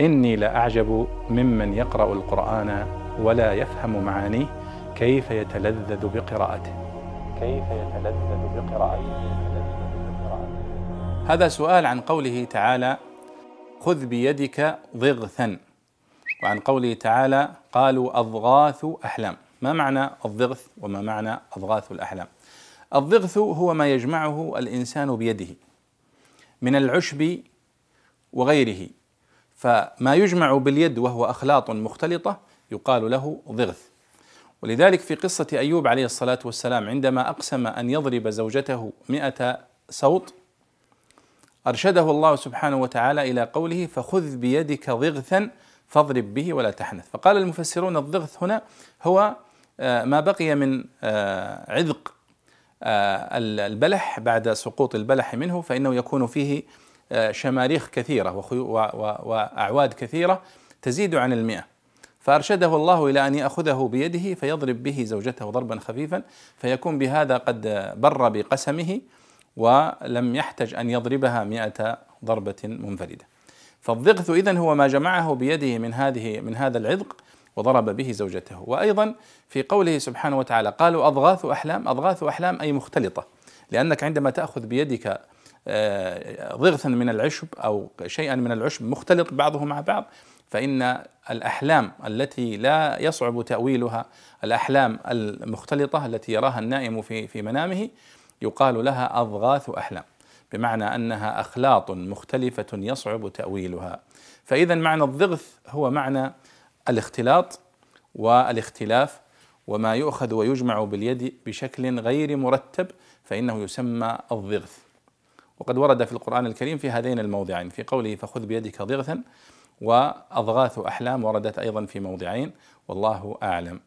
إني لأعجب ممن يقرأ القرآن ولا يفهم معانيه كيف يتلذذ بقراءته. كيف يتلذذ بقراءته. هذا سؤال عن قوله تعالى خذ بيدك ضغثا وعن قوله تعالى قالوا أضغاث أحلام ما معنى الضغث وما معنى أضغاث الأحلام؟ الضغث هو ما يجمعه الإنسان بيده من العشب وغيره. فما يجمع باليد وهو أخلاط مختلطة يقال له ضغث. ولذلك في قصة أيوب عليه الصلاة والسلام عندما أقسم أن يضرب زوجته مئة صوت أرشده الله سبحانه وتعالى إلى قوله فخذ بيدك ضغثا فاضرب به ولا تحنث. فقال المفسرون الضغث هنا هو آه، ما بقي من آه، عذق آه، البلح. بعد سقوط البلح منه فإنه يكون فيه شماريخ كثيرة وأعواد كثيرة تزيد عن المئة. فأرشده الله إلى أن يأخذه بيده فيضرب به زوجته ضربا خفيفا فيكون بهذا قد بر بقسمه ولم يحتج أن يضربها مئة ضربة منفردة. فالضغث إذن هو ما جمعه بيده من هذه من هذا العذق وضرب به زوجته. وأيضا في قوله سبحانه وتعالى قالوا أضغاث أحلام أضغاث أحلام أي مختلطة لأنك عندما تأخذ بيدك آه، ضغثا من العشب أو شيئا من العشب مختلط بعضه مع بعض فإن الأحلام التي لا يصعب تأويلها الأحلام المختلطة التي يراها النائم في في منامه يقال لها أضغاث أحلام بمعنى أنها أخلاط مختلفة يصعب تأويلها. فإذا معنى الضغث هو معنى الاختلاط والاختلاف وما يؤخذ ويجمع باليد بشكل غير مرتب فإنه يسمى الضغث. وقد ورد في القرآن الكريم في هذين الموضعين. في قوله فخذ بيدك ضغثا وأضغاث أحلام وردت أيضا في موضعين. والله أعلم.